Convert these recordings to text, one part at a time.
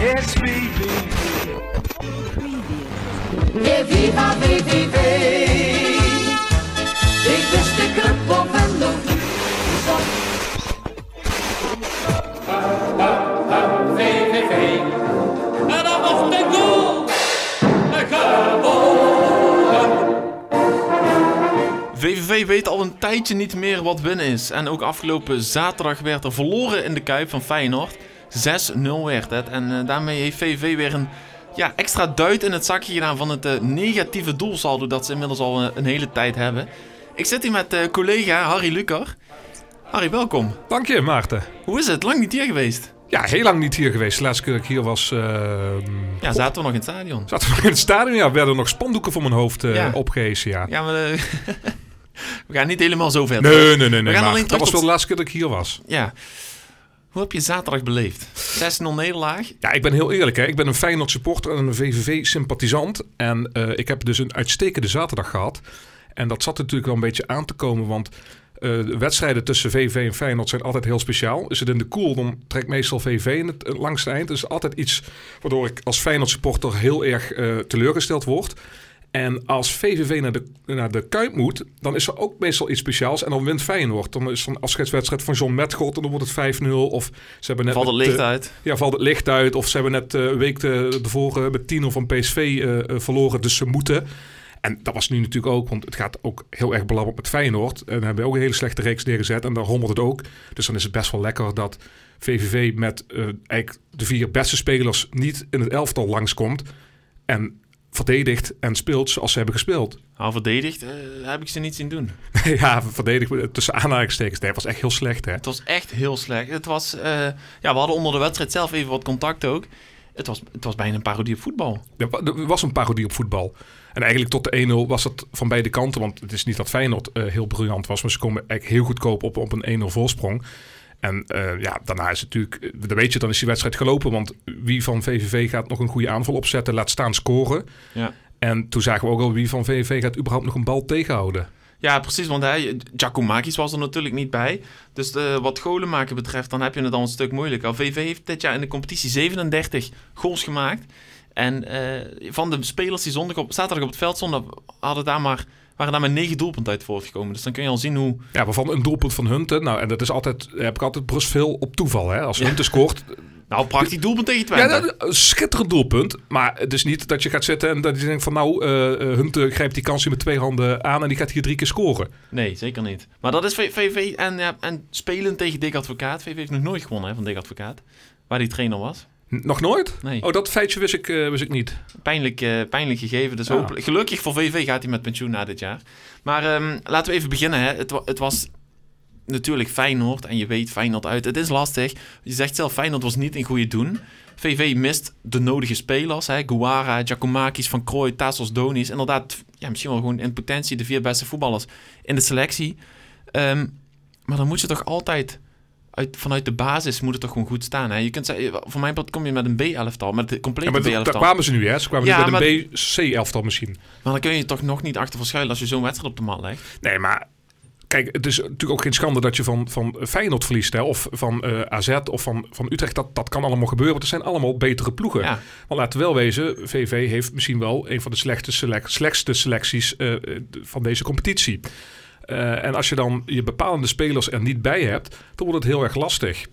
It's VVV. Weer viva VVV. Ik wist de club op en nog niet. VVV. En dat was de goal. VVV weet al een tijdje niet meer wat winnen is. En ook afgelopen zaterdag werd er verloren in de Kuip van Feyenoord. 6-0 werd het. En eh, daarmee heeft VVV weer een ja, extra duit in het zakje gedaan van het eh, negatieve doelsaldo dat ze inmiddels al eh, een hele tijd hebben. Ik zit hier met collega Harry Lucar. Harry, welkom. Dank je, Maarten. Hoe is het? Lang niet hier geweest. Ja, heel lang niet hier geweest. De laatste keer dat ik hier was, uh, Ja, zaten we nog in het stadion. zaten we nog in het stadion. Ja, werden er nog spandoeken voor mijn hoofd eh Ja. opgehezen, ja. Ja, maar we gaan niet helemaal zo ver. Nee, nee, nee, nee. We gaan maar alleen dat terug was wel de laatste keer dat ik hier was. Ja. Hoe heb je zaterdag beleefd? 6-0 nederlaag. Ja, ik ben heel eerlijk. Hè. Ik ben een Feyenoord supporter en een VVV-sympathisant. En eh, ik heb dus een uitstekende zaterdag gehad. En dat zat natuurlijk wel een beetje aan te komen, want... eh, de wedstrijden tussen VV en Feyenoord zijn altijd heel speciaal. Is het in de koel, dan trekt meestal VV in het eh, langste eind. Dus altijd iets waardoor ik als Feyenoord supporter heel erg teleurgesteld word. En als VVV naar de, naar de Kuip moet, dan is er ook meestal iets speciaals. En dan wint Feyenoord. Dan is er een afscheidswedstrijd van John Metgod en dan wordt het 5-0. Of ze hebben net Valt het met, licht uit. ja, valt het licht uit. Of ze hebben net eh, een week de, tevoren met 10 van PSV eh, eh, verloren. Dus ze moeten. En dat was nu natuurlijk ook, want het gaat ook heel erg belabberd met Feyenoord. En hebben ook een hele slechte reeks neergezet. En daar rommelt het ook. Dus dan is het best wel lekker dat VVV met eigenlijk de vier beste spelers niet in het elftal langskomt. En verdedigt en speelt zoals ze hebben gespeeld. Nou, verdedigd eh, heb ik ze niet zien doen. ja, verdedigd tussen aanhalingstekens. Nee, dat was echt heel slecht, hè? Het was echt heel slecht. Het was, eh, ja, we hadden onder de wedstrijd zelf even wat contact ook. Het was, het was bijna een parodie op voetbal. Er wa- er was een parodie op voetbal. En eigenlijk tot de 1-0 was het van beide kanten. Want het is niet dat Feyenoord eh, heel briljant was. Maar ze komen eigenlijk heel goedkoop op, op een 1-0 voorsprong. En eh, ja, daarna is het natuurlijk... eh, Dan weet je, dan is die wedstrijd gelopen. Want wie van VVV gaat nog een goede aanval opzetten? Laat staan scoren. Ja. En toen zagen we ook al wie van VVV gaat überhaupt nog een bal tegenhouden. Ja, precies, want hij, Giacomakis was er natuurlijk niet bij. Dus eh, wat golen maken betreft, dan heb je het al een stuk moeilijker. VV heeft dit jaar in de competitie 37 goals gemaakt. En van de spelers die zondag op, zaterdag op het veld stonden, hadden daar maar, waren daar maar 9 doelpunten uit voortgekomen. Dus dan kun je al zien hoe... Ja, waarvan een doelpunt van Hunten. Nou, en dat is altijd... Heb ik altijd brust veel op toeval, hè? Als Hunten scoort... Nou, prachtig doelpunt tegen Twente. Ja, dat- schitterend doelpunt. Maar het is niet dat je gaat zitten en dat je denkt van nou, eh eh, Hunte grijpt die kans hier met twee handen aan en die gaat hier drie keer scoren. Nee, zeker niet. Maar dat is VV en, ja, en spelen tegen Dick Advocaat. VV heeft nog nooit gewonnen hè, van Dick Advocaat. Waar die trainer was. Nog nooit? Nee. Oh, dat feitje wist ik, eh, wist ik niet. Pijnlijk, eh, pijnlijk gegeven. Dus Ja. hopelijk, gelukkig voor VV gaat hij met pensioen na dit jaar. Maar ehm, laten we even beginnen. Hè. Het, wa- het was natuurlijk Feyenoord. En je weet Feyenoord uit. Het is lastig. Je zegt zelf, Feyenoord was niet in goede doen. VV mist de nodige spelers. Hè. Guara, Giacomakis, Van Krooi, Tassos, Donis. Inderdaad, ja, misschien wel gewoon in potentie de vier beste voetballers in de selectie. Ehm, maar dan moet je toch altijd... Uit, vanuit de basis moet het toch gewoon goed staan. Hè? Je kunt zeggen, voor mijn part kom je met een B-elftal, met het complete Ja, B-elftal. daar kwamen ze nu, hè? Ze kwamen Ja, nu met een B-C-elftal misschien. Maar dan kun je toch nog niet achter verschuilen als je zo'n wedstrijd op de mat legt. Nee, maar kijk, het is natuurlijk ook geen schande dat je van, van Feyenoord verliest, hè? Of van eh, AZ of van, van Utrecht. Dat, dat kan allemaal gebeuren, want het zijn allemaal betere ploegen. Ja. Maar laten we wel wezen, VV heeft misschien wel een van de slechte selec- slechtste selecties eh, eh, van deze competitie. Eh, en als je dan je bepalende spelers er niet bij hebt, dan wordt het heel erg lastig.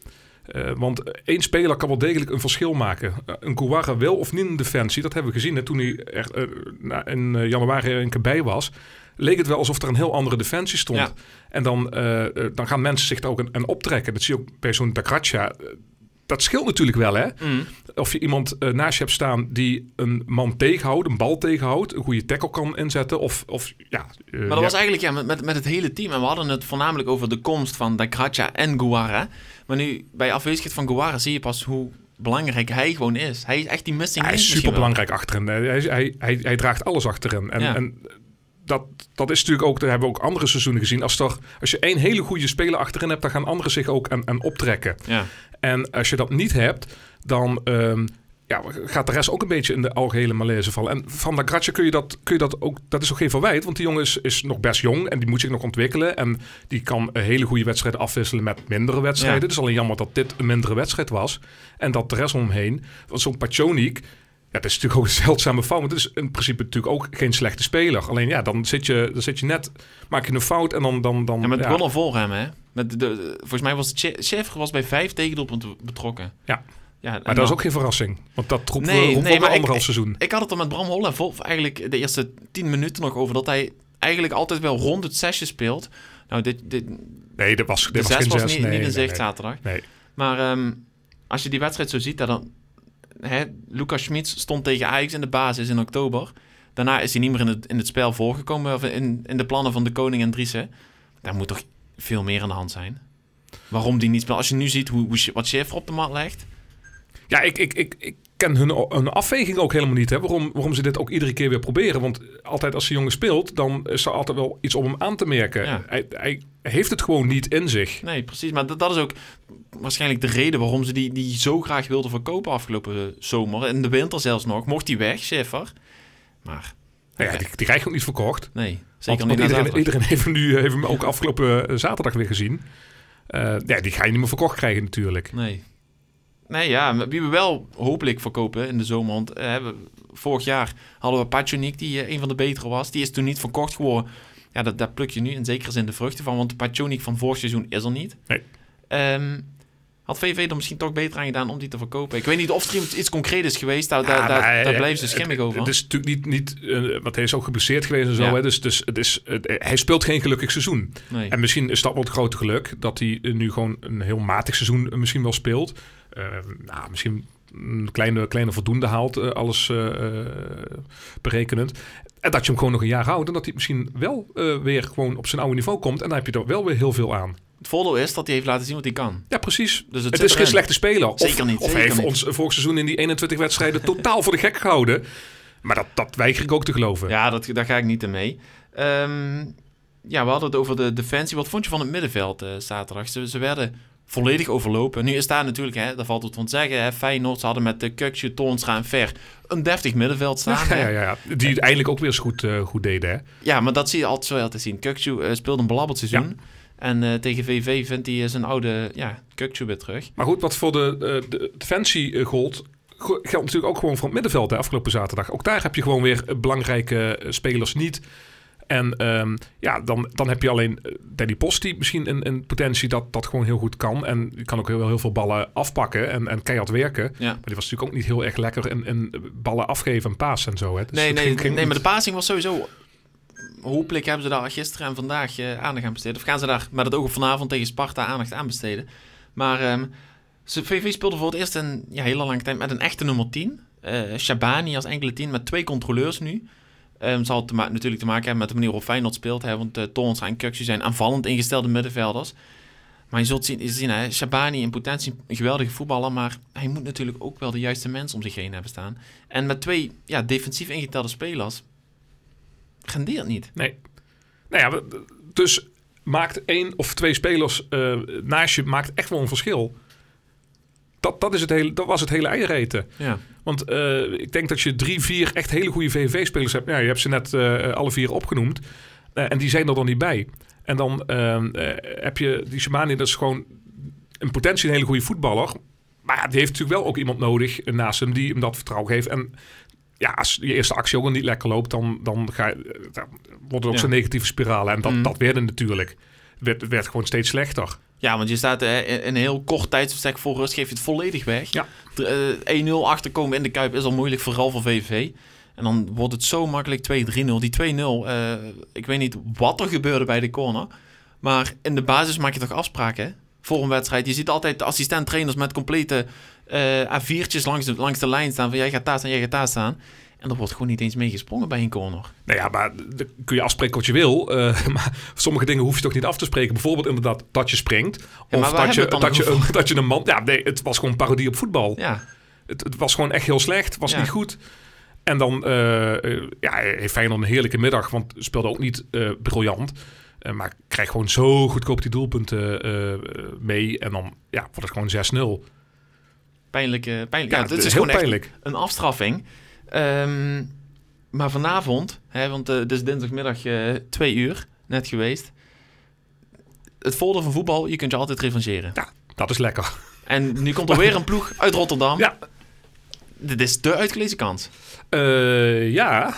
Eh, want één speler kan wel degelijk een verschil maken. Eh, een Kouara wel of niet in defensie, dat hebben we gezien. Hè, toen hij er in januari er een keer bij was, leek het wel alsof er een heel andere defensie stond. Ja. En dan, dan gaan mensen zich daar ook aan, optrekken. Dat zie je ook bij zo'n Dakracha. Dat scheelt natuurlijk wel, hè? Of je iemand eh, naast je hebt staan die een man tegenhoudt, een bal tegenhoudt, een goede tackle kan inzetten. Of, of ja. eh, Maar dat ja. was eigenlijk ja, met, met, met het hele team. En we hadden het voornamelijk over de komst van Dakracha en Guara. Maar nu, bij afwezigheid van Guara zie je pas hoe belangrijk hij gewoon is. Hij is echt die missing Hij is super belangrijk achterin. Hij, hij, hij, hij draagt alles achterin. En, Ja. en dat, dat is natuurlijk ook, dat hebben we ook andere seizoenen gezien. Als, er, als je één hele goede speler achterin hebt, dan gaan anderen zich ook aan, aan optrekken. Ja. En als je dat niet hebt, dan ehm, ja, gaat de rest ook een beetje in de algehele malaise vallen. En van der Gratje kun je dat, kun je dat ook, dat is ook geen verwijt, want die jongen is, is nog best jong en die moet zich nog ontwikkelen. En die kan een hele goede wedstrijden afwisselen met mindere wedstrijden. Ja. Het is alleen jammer dat dit een mindere wedstrijd was. En dat de rest omheen, want zo'n Pachonik, dat is natuurlijk ook een zeldzame fout. Want het is in principe natuurlijk ook geen slechte speler. Alleen ja, dan zit je, dan zit je net, maak je een fout en dan... dan, dan Ja, maar het ja. voor hem, hè? Met de, de- volgens mij was Schäfer was bij vijf tegendoelpunten betrokken. Ja. ja Maar dat dan- is ook geen verrassing. Want dat troep Nee, we nee, rond maar ik- anderhalf seizoen. Ik had het er met Bram Holle vol, eigenlijk de eerste tien minuten nog over... dat hij eigenlijk altijd wel rond het zesje speelt. Nou, dit, dit, Nee, dat was, de dit was zes geen was zes. niet, nee, niet in nee, zicht nee. zaterdag. Nee. Maar ehm, als je die wedstrijd zo ziet, dan... Hè, Lucas Schmitz stond tegen Ajax in de basis in oktober. Daarna is hij niet meer in het, in het spel voorgekomen... of in, in de plannen van de Koning en Driessen. Daar moet toch veel meer aan de hand zijn? Waarom die niet speelt? Als je nu ziet hoe, wat Schäfer op de mat legt... Ja, ik, ik, ik, ik ken hun, hun afweging ook helemaal niet. Hè? Waarom, waarom ze dit ook iedere keer weer proberen. Want altijd als de jongen speelt, dan is er altijd wel iets om hem aan te merken. Ja. Hij, hij heeft het gewoon niet in zich. Nee, precies. Maar dat, dat is ook waarschijnlijk de reden waarom ze die, die zo graag wilden verkopen afgelopen eh, zomer. In de winter zelfs nog. Mocht die weg, Schäfer. Maar Nou ja, die, die krijg je ook niet verkocht. nee, zeker Want, niet want iedereen, iedereen heeft nu heeft hem ook afgelopen eh, zaterdag weer gezien. Eh, ja, die ga je niet meer verkocht krijgen natuurlijk. Nee. Nee, ja. Wie we wel hopelijk verkopen in de zomer. Want eh, we- vorig jaar hadden we Pachonik, die eh, een van de betere was. Die is toen niet verkocht geworden. Ja, dat, daar pluk je nu in zekere zin de vruchten van. Want Pachonik van vorig seizoen is er niet. Nee. Ehm, had VV er misschien toch beter aan gedaan om die te verkopen? Ik weet niet of er iets- concreet is geweest. Daar, Ja, daar, eh, blijven ze schimmig over. Het is natuurlijk niet, niet eh, want hij is ook geblesseerd geweest en zo. Ja. Hè? Dus, dus het is, hij speelt geen gelukkig seizoen. nee. En misschien is dat wel het grote geluk dat hij eh, nu gewoon een heel matig seizoen misschien wel speelt. Eh, nou, misschien een kleine, kleine voldoende haalt, alles berekenend. En dat je hem gewoon nog een jaar houdt en dat hij misschien wel eh, weer gewoon op zijn oude niveau komt. En dan heb je er wel weer heel veel aan. Het voordeel is dat hij heeft laten zien wat hij kan. Ja, precies. Dus het, is geen slechte speler. Of, Zeker niet, Of zeker heeft niet. ons vorig seizoen in die 21 wedstrijden totaal voor de gek gehouden. Maar dat, dat weiger ik ook te geloven. Ja, dat, daar ga ik niet in mee. Ehm, ja, we hadden het over de defensie. Wat vond je van het middenveld eh, zaterdag? Ze, ze werden volledig overlopen. Nu is daar natuurlijk, hè, daar valt het van te zeggen. Hè, Feyenoord, ze hadden met de Kukje, Toornstra en Ver een deftig middenveld staan. Ja, ja, ja. Die het eindelijk ook weer eens goed, eh, goed deden. Hè? Ja, maar dat zie je altijd zo wel te zien. Kukju eh, speelde een belabberd seizoen. En eh, tegen VV vindt hij zijn oude ja, Kukju weer terug. Maar goed, wat voor de, de defensie gold, go- geldt natuurlijk ook gewoon voor het middenveld hè, afgelopen zaterdag. Ook daar heb je gewoon weer belangrijke spelers niet. En ehm, ja, dan, dan heb je alleen eh, Danny Post die misschien een, een potentie dat dat gewoon heel goed kan. En kan ook heel, heel veel ballen afpakken en, en keihard werken. Ja. Maar die was natuurlijk ook niet heel erg lekker in, in ballen afgeven en paas en zo. Hè. Dus nee, nee, ging- ging nee, maar de passing was sowieso... Hopelijk hebben ze daar gisteren en vandaag eh, aandacht aan besteed. Of gaan ze daar met het oog op vanavond tegen Sparta aandacht aan besteden. Maar ehm, ze, VV speelde voor het eerst in ja, hele lange tijd met een echte nummer 10. Eh Shabani als enkele 10 met twee controleurs nu. Ehm zal het te natuurlijk te maken hebben met de manier waarop Feyenoord speelt. Hè, want uh, Toornstra en Kukje zijn aanvallend ingestelde middenvelders. Maar je zult zien, zien hè, Shabani in potentie een geweldige voetballer. Maar hij moet natuurlijk ook wel de juiste mensen om zich heen hebben staan. En met twee ja, defensief ingetelde spelers rendeert niet. Nee. Nou ja, dus maakt één of twee spelers eh, naast je maakt echt wel een verschil. Dat, dat, is het hele, dat was het hele eiereten. Ja. Want eh, ik denk dat je drie, vier echt hele goede VVV-spelers hebt. Ja, je hebt ze net eh, alle vier opgenoemd. Eh, en die zijn er dan niet bij. En dan eh, eh, heb je die Shamani, dat is gewoon potentie een hele goede voetballer. Maar die heeft natuurlijk wel ook iemand nodig naast hem die hem dat vertrouwen geeft. En ja, als je eerste actie ook al niet lekker loopt, dan, dan, ga je, dan wordt het ook Ja. zo'n negatieve spiraal. En dat, Mm. dat werd het natuurlijk. Werd, gewoon steeds slechter. ja, want je staat eh, in een heel kort tijdsbestek voor rust, geef je het volledig weg. Ja. D- eh, 1-0 achterkomen in de Kuip is al moeilijk, vooral voor VVV. En dan wordt het zo makkelijk 2-3-0. Die 2-0, eh, ik weet niet wat er gebeurde bij de corner. Maar in de basis maak je toch afspraken hè? voor een wedstrijd. Je ziet altijd de assistent-trainers met complete eh A4'tjes langs de, langs de lijn staan. Van jij gaat daar staan, jij gaat daar staan. En er wordt gewoon niet eens mee gesprongen bij een corner. Nou ja, maar dan kun je afspreken wat je wil. eh, maar sommige dingen hoef je toch niet af te spreken. Bijvoorbeeld inderdaad dat je springt. of dat je, dat, je, een, dat je een man... Ja, nee, het was gewoon parodie op voetbal. Ja, Het, het was gewoon echt heel slecht. Het was Ja. niet goed. En dan eh eh, ja, heeft Feyenoord een heerlijke middag. Want speelde ook niet eh, briljant. Maar krijgt gewoon zo goedkoop die doelpunten mee. En dan ja, wordt het gewoon 6-0. Pijnlijk. pijnlijk. Ja, het is is heel gewoon echt pijnlijk. een afstraffing. Ehm, maar vanavond, hè, want eh, het is dinsdagmiddag eh twee uur, net geweest. Het voordeel van voetbal, je kunt je altijd revancheren. Ja, dat is lekker. En nu komt er weer een ploeg uit Rotterdam. Ja. Dit is de uitgelezen kans. Eh, ja,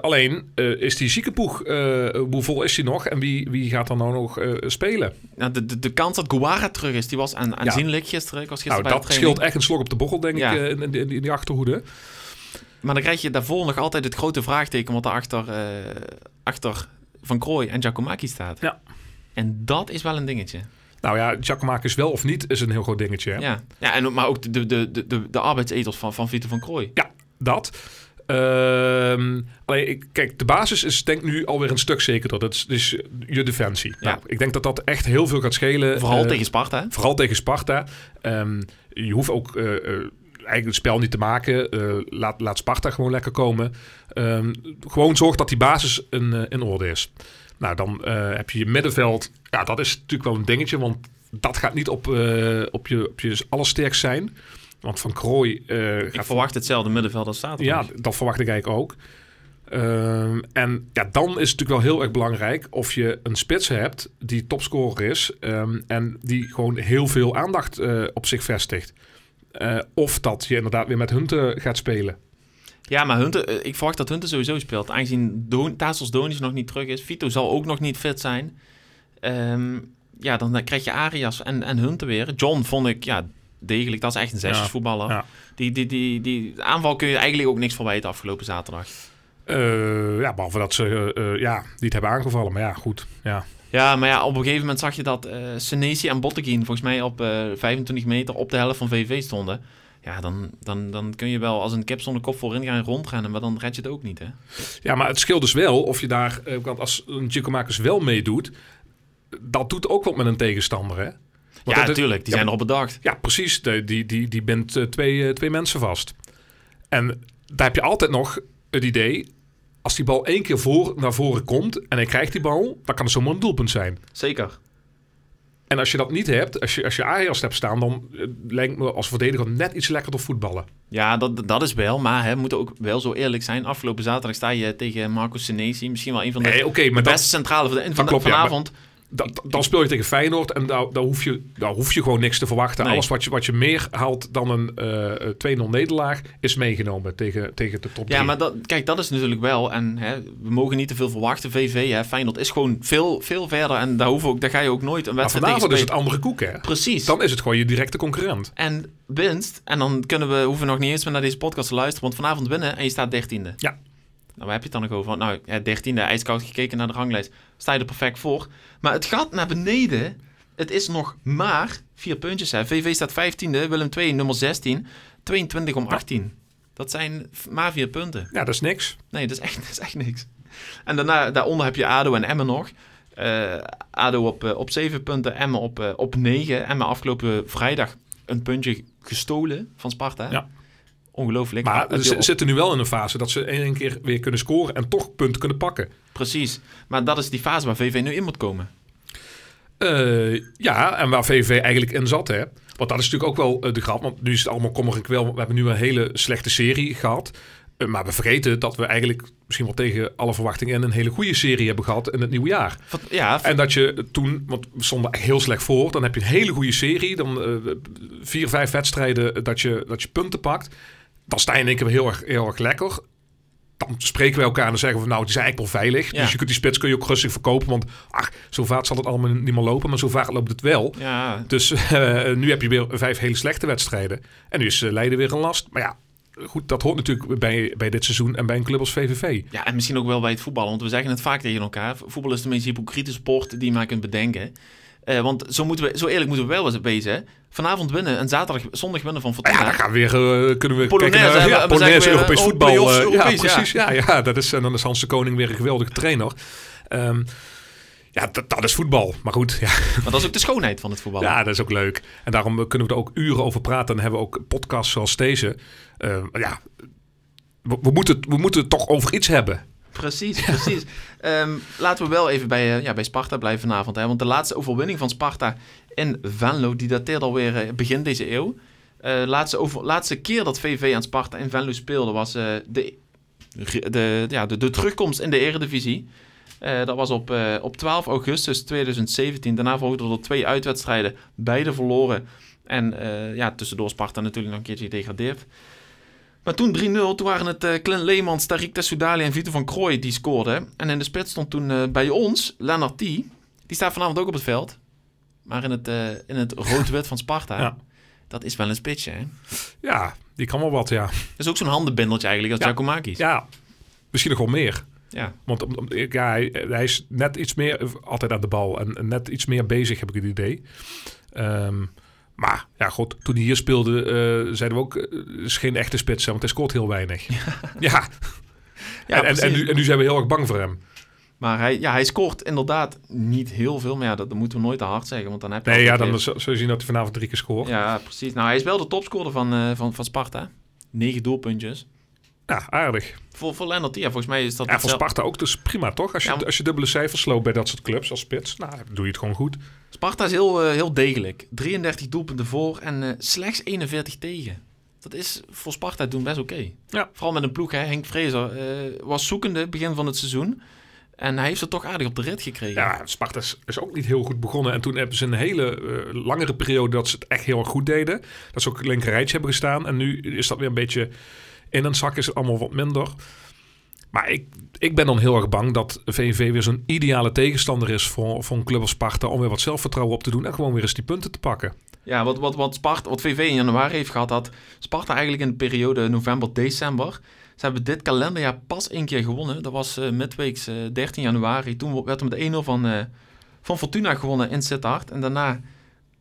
alleen is die ziekenpoeg, eh hoe vol is die nog en wie, wie gaat er nou nog spelen? Nou, de, de, de kans dat Guara terug is, die was aan, aanzienlijk gisteren. Ik was gisteren Nou, bij dat scheelt echt een slok op de bochel, denk Ja. ik, in, in, in die achterhoede. Maar dan krijg je daarvoor nog altijd het grote vraagteken... wat daarachter eh achter Van Krooi en Giacomacchi staat. Ja. En dat is wel een dingetje. Nou ja, Giacomakis wel of niet is een heel groot dingetje. Hè? Ja, ja en, maar ook de, de, de, de, de arbeidsethos van, van Vito van Krooi. Ja, dat. Ehm, alleen, ik, kijk, de basis is denk ik nu alweer een stuk zekerder. Dat is dus je defensie. Ja. Nou, ik denk dat dat echt heel veel gaat schelen. Vooral Eh, tegen Sparta. hè? Vooral tegen Sparta. Ehm, je hoeft ook eh, eh, eigenlijk het spel niet te maken. Eh, laat, laat Sparta gewoon lekker komen. Ehm, gewoon zorg dat die basis in, eh, in orde is. Nou, dan eh, heb je je middenveld. Ja, dat is natuurlijk wel een dingetje. Want dat gaat niet op, op, je, op je allersterkst zijn. Want Van Krooi Ik gaat verwacht hetzelfde middenveld als staat. ja, dat verwacht ik eigenlijk ook. Ehm, en ja, dan is het natuurlijk wel heel erg belangrijk of je een spits hebt die topscorer is ehm, en die gewoon heel veel aandacht op zich vestigt. Eh, of dat je inderdaad weer met Hunten gaat spelen. Ja, maar Hunter, eh, ik verwacht dat Hunter sowieso speelt. Aangezien Doon, Tassos Donis nog niet terug is. Vito zal ook nog niet fit zijn. Ehm, ja, dan krijg je Arias en, en Hunter weer. John vond ik, ja, degelijk. Dat is echt een zesjesvoetballer. ja. Die, die, die, die aanval kun je eigenlijk ook niks van wijten afgelopen zaterdag. Eh, ja, behalve dat ze eh, ja, niet hebben aangevallen. Maar ja, goed. Ja. Ja, maar ja, op een gegeven moment zag je dat eh Senesi en Botteguin volgens mij op eh 25 meter op de helft van VV stonden. Ja, dan, dan, dan kun je wel als een kip zonder kop voorin gaan rondrennen, maar dan red je het ook niet, hè? ja, maar het scheelt dus wel of je daar, eh, want als een Giacomakis wel meedoet, dat doet ook wat met een tegenstander, hè? Want ja, natuurlijk. Die ja, zijn erop bedacht. Ja, precies. De, die, die, die eh, twee, twee mensen vast. En daar heb je altijd nog het idee... als die bal één keer voor, naar voren komt en hij krijgt die bal... dan kan het zomaar een doelpunt zijn. Zeker. En als je dat niet hebt, als je, als je Ajax hebt staan... dan eh, lijkt me als verdediger net iets lekkerder voetballen. Ja, dat, dat is wel. Maar hè, we moeten ook wel zo eerlijk zijn. Afgelopen zaterdag sta je tegen Marco Senesi. Misschien wel een van de Nee, oké, maar beste dat, centrale van, van, klopt, ja, vanavond. Dat, dan speel je tegen Feyenoord... en daar, daar, hoef je, daar hoef je gewoon niks te verwachten. Nee. Alles wat je, wat je meer haalt dan een eh, 2-0 nederlaag... is meegenomen tegen, tegen de top Ja, 3. maar dat, kijk, dat is natuurlijk wel. En hè, we mogen niet te veel verwachten. VV, hè, Feyenoord is gewoon veel, veel verder. En daar, we ook, daar ga je ook nooit een maar wedstrijd tegen is het andere koek, hè? Precies. Dan is het gewoon je directe concurrent. En winst. En dan kunnen we, hoeven we nog niet eens meer naar deze podcast te luisteren. Want vanavond winnen en je staat dertiende. Ja. Nou, waar heb je het dan nog over? Nou, ja, dertiende, ijskoud gekeken naar de ranglijst. Sta je er perfect voor. Maar het gaat naar beneden. Het is nog maar vier puntjes. Hè. VV staat vijftiende, Willem 2 nummer 16. 22 om 18. Dat zijn maar vier punten. Ja, dat is niks. Nee, dat is echt, dat is echt niks. En daarna, daaronder heb je ADO en Emmen nog. Eh, ADO op, eh, op 7 punten, Emmen op, eh, op 9. Emmen afgelopen vrijdag een puntje gestolen van Sparta. Ja. Ongelooflijk. Maar ze zitten nu wel in een fase dat ze één keer weer kunnen scoren en toch punten kunnen pakken. Precies. Maar dat is die fase waar VV nu in moet komen. Eh, ja, en waar VV eigenlijk in zat, hè. Want dat is natuurlijk ook wel eh, de grap, want nu is het allemaal kommer en kwel. We hebben nu een hele slechte serie gehad. Eh, maar we vergeten dat we eigenlijk misschien wel tegen alle verwachtingen in een hele goede serie hebben gehad in het nieuwe jaar. Ja, En dat je toen, want we stonden heel slecht voor, dan heb je een hele goede serie. Dan eh, vier, vijf wedstrijden dat je, dat je punten pakt. Dan sta je heel erg, heel erg lekker. Dan spreken we elkaar en zeggen we, nou, die zijn eigenlijk wel veilig. Ja. Dus je kunt die spits kun je ook rustig verkopen. Want ach, zo vaak zal het allemaal niet meer lopen, maar zo vaak loopt het wel. ja, Dus eh, nu heb je weer vijf hele slechte wedstrijden. En nu is eh, Leiden weer een last. Maar ja, goed, dat hoort natuurlijk bij, bij dit seizoen en bij een club als VVV. ja, en misschien ook wel bij het voetballen. Want we zeggen het vaak tegen elkaar. Voetbal is de meest hypocriete sport die je maar kunt bedenken. Eh, want zo, moeten we, zo eerlijk moeten we wel eens wezen. hè. Vanavond winnen en zaterdag, zondag winnen van Fortuna. Ja, dan gaan we weer, eh, kunnen we Polonaise kijken naar ja, we Polonaise weer, Europees oh, voetbal. eh, Europees, ja, precies. Ja. Ja, dat is, en dan is Hans de Koning weer een geweldige trainer. Ehm, ja, dat, dat is voetbal. Maar goed, ja, Maar dat is ook de schoonheid van het voetbal. ja, dat is ook leuk. En daarom eh, kunnen we er ook uren over praten. En hebben we ook podcasts zoals deze. Ehm, ja, we, we, moeten, we moeten het toch over iets hebben. Precies, precies. Ehm, laten we wel even bij, eh, ja, bij Sparta blijven vanavond. Hè? Want de laatste overwinning van Sparta in Venlo, die dateert alweer eh, begin deze eeuw. Eh, laatste, over, laatste keer dat VV aan Sparta in Venlo speelde was de, de, ja, de, de terugkomst in de eredivisie. Dat was op, op 12 augustus 2017. Daarna volgden er twee uitwedstrijden, beide verloren. En ja, tussendoor Sparta natuurlijk nog een keertje gedegradeerd. Maar toen 3-0, toen waren het eh Clint Leemans, Tariq Tessoudali en Vito van Krooi die scoorden. En in de spits stond toen eh, bij ons Lennart T. Die staat vanavond ook op het veld. Maar in het, eh, in het rood-wit van Sparta. Ja. Dat is wel een spitsje, hè? Ja, die kan wel wat, ja. Dat is ook zo'n handenbindeltje eigenlijk als Ja. Ja, misschien nog wel meer. Ja. Want om- om- ja, hij, hij is net iets meer altijd aan de bal en en net iets meer bezig, heb ik het idee. Ehm, maar ja, goed, toen hij hier speelde, eh, zeiden we ook, eh, is geen echte spits, want hij scoort heel weinig. Ja, Ja, en, en, nu, en nu zijn we heel erg bang voor hem. Maar hij, ja, hij scoort inderdaad niet heel veel. Maar ja, dat, dat moeten we nooit te hard zeggen. Want dan heb je Nee, ja, dan weer- zul je zien dat hij vanavond drie keer scoort. Ja, Ja, precies. Nou, hij is wel de topscorer van, eh, van, van Sparta. Negen doelpuntjes. Aardig. Voor, voor Lennart, ja, volgens mij is dat... Ja, voor Sparta ook, dus prima toch? Als je, Ja, maar- als je dubbele cijfers sloopt bij dat soort clubs als spits, nou, dan doe je het gewoon goed. Sparta is heel, eh, heel degelijk. 33 doelpunten voor en eh, slechts 41 tegen. Dat is voor Sparta doen best oké. Ja. Vooral met een ploeg, hè. Henk Vrezer eh, was zoekende begin van het seizoen. En hij heeft het toch aardig op de rit gekregen. Ja, Sparta is, is ook niet heel goed begonnen. En toen hebben ze een hele langere periode dat ze het echt heel erg goed deden. Dat ze ook linker rijtje hebben gestaan. En nu is dat weer een beetje in een zak, is het allemaal wat minder. Maar ik, ik ben dan heel erg bang dat VVV weer zo'n ideale tegenstander is voor, voor een club als Sparta. Om weer wat zelfvertrouwen op te doen en gewoon weer eens die punten te pakken. Ja, wat, wat, wat, Sparta, wat VV in januari heeft gehad, had Sparta eigenlijk in de periode november-december. Ze hebben dit kalenderjaar pas één keer gewonnen. Dat was eh midweeks eh, 13 januari. Toen werd er met 1-0 van, eh, van Fortuna gewonnen in Sittard. En daarna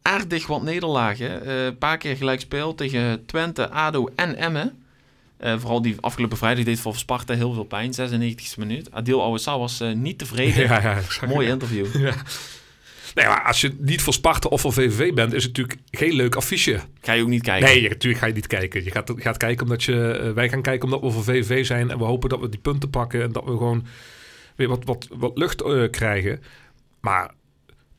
aardig wat nederlagen. Eh, Een paar keer gelijk speel tegen Twente, ADO en Emmen. Eh, vooral die afgelopen vrijdag deed voor Sparta heel veel pijn. 96e minuut. Adil Ouassar was eh, niet tevreden. Ja, Mooi interview. Ja. Nee, maar als je niet voor Sparta of voor VVV bent, is het natuurlijk geen leuk affiche. Ga je ook niet kijken. Nee, natuurlijk ga je niet kijken. Je gaat, gaat kijken omdat je. eh, wij gaan kijken omdat we voor VVV zijn. En we hopen dat we die punten pakken. En dat we gewoon weer wat, wat, wat lucht krijgen. Maar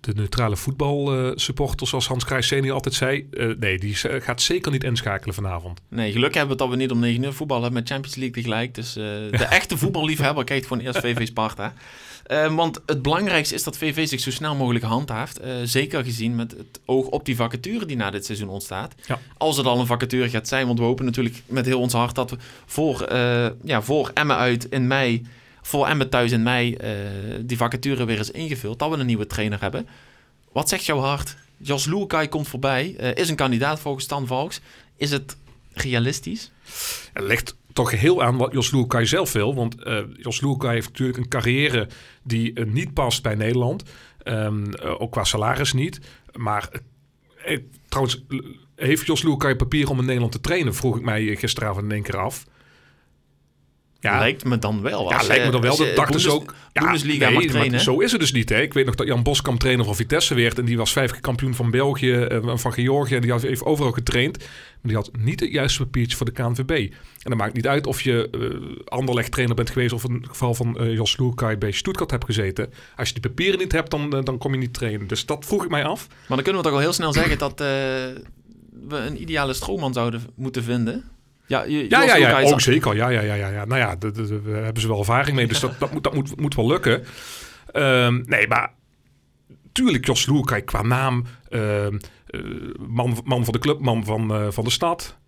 de neutrale voetbalsupporters, zoals Hans Krijs senior altijd zei. eh, nee, die gaat zeker niet inschakelen vanavond. Nee, geluk hebben we dat we niet om 9 uur voetbal hebben met Champions League tegelijk. Dus eh, de echte voetballiefhebber kijkt gewoon eerst VV Sparta. Eh, want het belangrijkste is dat VV zich zo snel mogelijk handhaaft. Eh, zeker gezien met het oog op die vacature die na dit seizoen ontstaat. Ja. Als het al een vacature gaat zijn. Want we hopen natuurlijk met heel ons hart dat we voor, eh ja, voor Emmen uit in mei... Voor Emmen thuis in mei eh, die vacature weer is ingevuld. Dat we een nieuwe trainer hebben. Wat zegt jouw hart? Jos Luukai komt voorbij. eh, is een kandidaat volgens Stan Valks. Is het realistisch? Het ligt toch heel aan wat Jos Luukai zelf wil. Want eh Jos Luukai heeft natuurlijk een carrière die niet past bij Nederland. Ehm, eh, ook qua salaris niet. Maar trouwens, heeft Jos Luukai papier om in Nederland te trainen? Vroeg ik mij gisteravond in één keer af. Ja, Lijkt me dan wel. ja, Als lijkt me dan wel. Dat ze Bundes- ook. Ja, Bundesliga nee, mag maar trainen. Zo is het dus niet. Hè? Ik weet nog dat Jan Boskamp trainer van Vitesse werd. En die was vijf keer kampioen van België en van Georgië. En die had, heeft overal getraind. Maar die had niet het juiste papiertje voor de KNVB. En dat maakt niet uit of je uh, Anderlecht trainer bent geweest... of in het geval van uh, Jos Loerkai bij Stuttgart hebt gezeten. Als je die papieren niet hebt, dan, uh, dan kom je niet trainen. Dus dat vroeg ik mij af. Maar dan kunnen we toch al heel snel zeggen dat we een ideale stroomman zouden moeten vinden. Ja, je, ja, ja, ja, ook zeker. Ja, ja, ja, ja, ja. Nou ja, daar hebben ze wel ervaring mee. Dus dat, dat, moet, dat moet, moet wel lukken. Um, nee, maar tuurlijk Jos Loer, kijk, qua naam, uh, uh, man, man van de club, man van, uh, van de stad.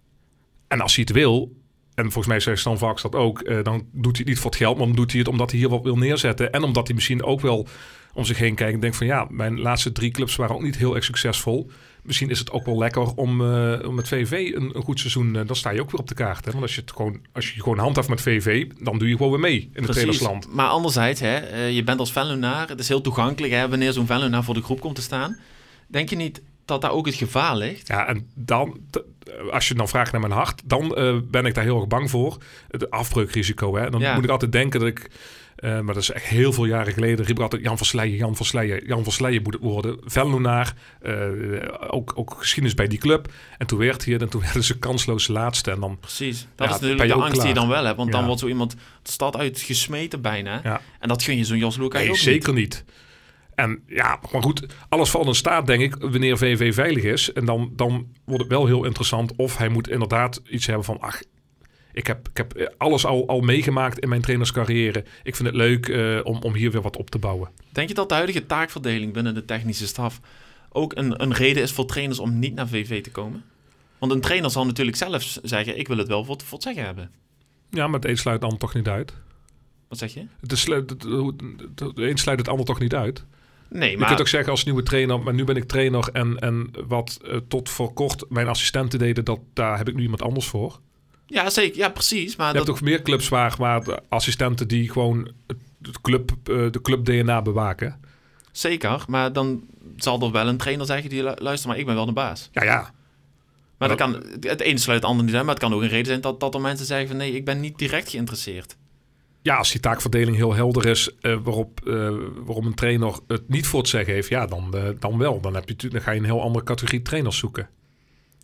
En als hij het wil, en volgens mij zegt Stan Vax dat ook, uh, dan doet hij het niet voor het geld, maar dan doet hij het omdat hij hier wat wil neerzetten. En omdat hij misschien ook wel om zich heen kijkt en denkt van ja, mijn laatste drie clubs waren ook niet heel erg succesvol. Misschien is het ook wel lekker om, uh, om met VV een, een, goed seizoen, uh, dan sta je ook weer op de kaart. Hè? Want als je, het gewoon, als je gewoon handhaft met VV, dan doe je gewoon weer mee in het trainersland. Maar anderzijds, hè, uh, je bent als Venlonaar, het is heel toegankelijk hè, wanneer zo'n Venlonaar voor de groep komt te staan. Denk je niet dat daar ook het gevaar ligt? Ja, en dan, als je dan vraagt naar mijn hart, dan ben ik daar heel erg bang voor. Het afbreukrisico. Hè? Dan ja. moet ik altijd denken dat ik. Uh, maar dat is echt heel veel jaren geleden. riep altijd Jan van Sleijen, Jan van Sleijen, Jan van Sleijen moet het worden. Venlonaar, uh, ook, ook geschiedenis bij die club. En toen werd hij en toen werden ze kansloos laatste. En dan, Precies, dat ja, is natuurlijk de angst klaar. die je dan wel hebt. Want ja. dan wordt zo iemand de stad uitgesmeten bijna. Ja. En dat gun je zo'n Jos Luca nee, ook zeker niet. niet. En ja, maar goed, alles valt in staat, denk ik, wanneer VV veilig is. En dan, dan wordt het wel heel interessant. Of hij moet inderdaad iets hebben van, ach, ik heb, ik heb alles al, al meegemaakt in mijn trainerscarrière. Ik vind het leuk eh, om, om hier weer wat op te bouwen. Denk je dat de huidige taakverdeling binnen de technische staf ook een, een reden is voor trainers om niet naar VV te komen? Want een trainer zal natuurlijk zelf zeggen, ik wil het wel voor, het- voor het zeggen hebben. Ja, maar het een sluit het ander toch niet uit. Wat zeg je? Het is, het, het, het een sluit het ander toch niet uit. Nee, Je maar... kunt ook zeggen als nieuwe trainer, maar nu ben ik trainer en, en wat eh, tot voor kort mijn assistenten deden, dat, daar heb ik nu iemand anders voor. Ja, zeker. Ja, precies. Maar Je dat, hebt toch meer clubs waar, assistenten die gewoon het, club, eh, de club DNA bewaken. Zeker. Maar dan zal er wel een trainer zeggen die lu- luister, maar ik ben wel de baas. Ja, ja. Maar dat kan, het ene sluit het andere niet uit, maar het kan ook een reden zijn dat, dat er mensen zeggen van nee, ik ben niet direct geïnteresseerd. Ja, als die taakverdeling heel helder is, eh, waarop, eh, waarom een trainer het niet voor het zeggen heeft, ja, dan, dan wel. Dan, heb je, dan ga je een heel andere categorie trainers zoeken.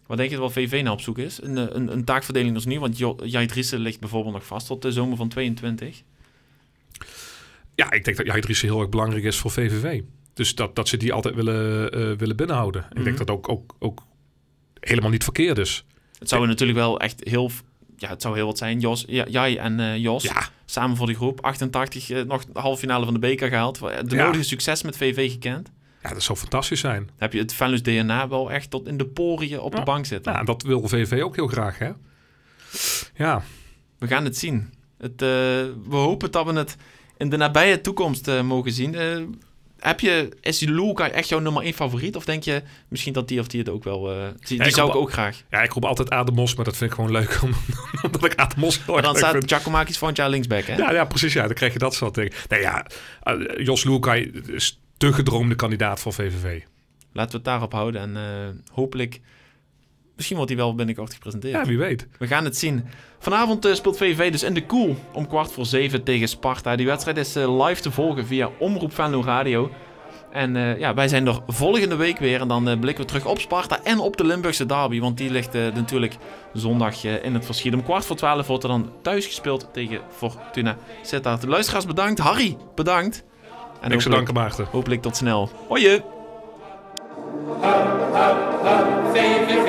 Wat denk je wat VV nou op zoek is? Een, eh, een, een taakverdeling als nu, want Jo- Jai Driessen ligt bijvoorbeeld nog vast tot de zomer van 22. Ja, ik denk dat Jai Driessen heel erg belangrijk is voor VVV. Dus dat, dat ze die altijd willen, eh, willen binnenhouden. Ik Mhm. denk dat ook, ook, ook helemaal niet verkeerd is. Het zou natuurlijk wel echt heel, ja, het zou heel wat zijn. Jos, ja, Jai en eh, Jos, Ja, samen voor de groep. 88, eh, nog de halve finale van de beker gehaald. De Ja. nodige succes met VV gekend. Ja, dat zou fantastisch zijn. Dan heb je het Venus DNA wel echt tot in de poriën op de Ja. bank zitten. Nou, dat wil VV ook heel graag, hè? Ja, We gaan het zien. Het, eh, we hopen dat we het in de nabije toekomst eh, mogen zien. Eh, heb je, is die Luca echt jouw nummer 1 favoriet? Of denk je misschien dat die of die het ook wel... eh, die die ik zou ik ook graag. ja ik roep altijd Ademos, maar dat vind ik gewoon leuk. om- Omdat ik Ademos heel Maar erg dan staat vind. Giacomakis volgend jaar linksback, hè? Ja, ja, precies. Ja, dan krijg je dat soort dingen. Nee, ja, Jos is de gedroomde kandidaat voor VVV. Laten we het daarop houden. En eh, hopelijk... Misschien wordt hij wel binnenkort gepresenteerd. Ja, wie weet. We gaan het zien. Vanavond eh, speelt VV dus in de Koel om kwart voor zeven tegen Sparta. Die wedstrijd is eh, live te volgen via Omroep Venlo Radio. En ja, wij zijn er volgende week weer. En dan blikken we terug op Sparta en op de Limburgse derby. Want die ligt natuurlijk zondag in het verschiet. Om kwart voor twaalf wordt er dan thuis gespeeld tegen Fortuna Sittard. De luisteraars bedankt. Harry, bedankt. En Niks te danken, Maarten. hopelijk tot snel. Hoi! VVV.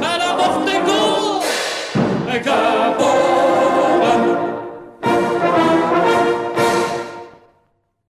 En dan de goal! Een goal!